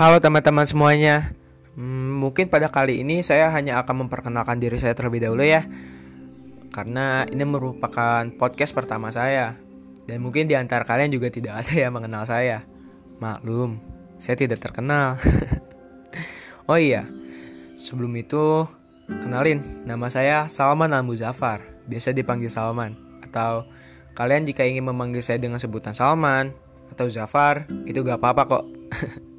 Halo teman-teman semuanya. Hmm, mungkin pada kali ini saya hanya akan memperkenalkan diri saya terlebih dahulu ya. Karena ini merupakan podcast pertama saya. Dan mungkin di antara kalian juga tidak ada yang mengenal saya. Maklum, saya tidak terkenal. oh iya, sebelum itu kenalin nama saya Salman Al Muzaffar, biasa dipanggil Salman atau kalian jika ingin memanggil saya dengan sebutan Salman atau Zafar, itu gak apa-apa kok.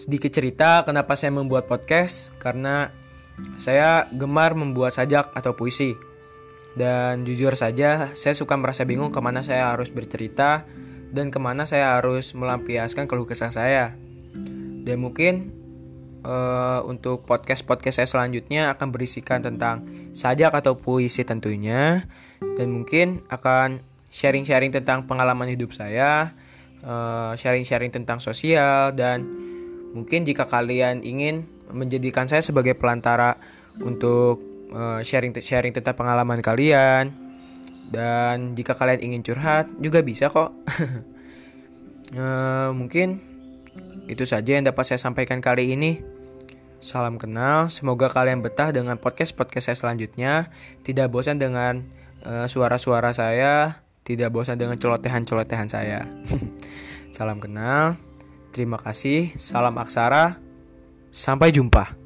Sedikit cerita kenapa saya membuat podcast karena saya gemar membuat sajak atau puisi. Dan jujur saja, saya suka merasa bingung ke mana saya harus bercerita dan ke mana saya harus melampiaskan keluh kesah saya. Dan mungkin uh, untuk podcast-podcast saya selanjutnya akan berisikan tentang sajak atau puisi tentunya. Dan mungkin akan sharing-sharing tentang pengalaman hidup saya, eh, sharing-sharing tentang sosial dan Mungkin jika kalian ingin menjadikan saya sebagai pelantara untuk uh, sharing sharing tentang pengalaman kalian dan jika kalian ingin curhat juga bisa kok. uh, mungkin itu saja yang dapat saya sampaikan kali ini. Salam kenal, semoga kalian betah dengan podcast-podcast saya selanjutnya. Tidak bosan dengan uh, suara-suara saya, tidak bosan dengan celotehan-celotehan saya. Salam kenal. Terima kasih, salam aksara, sampai jumpa.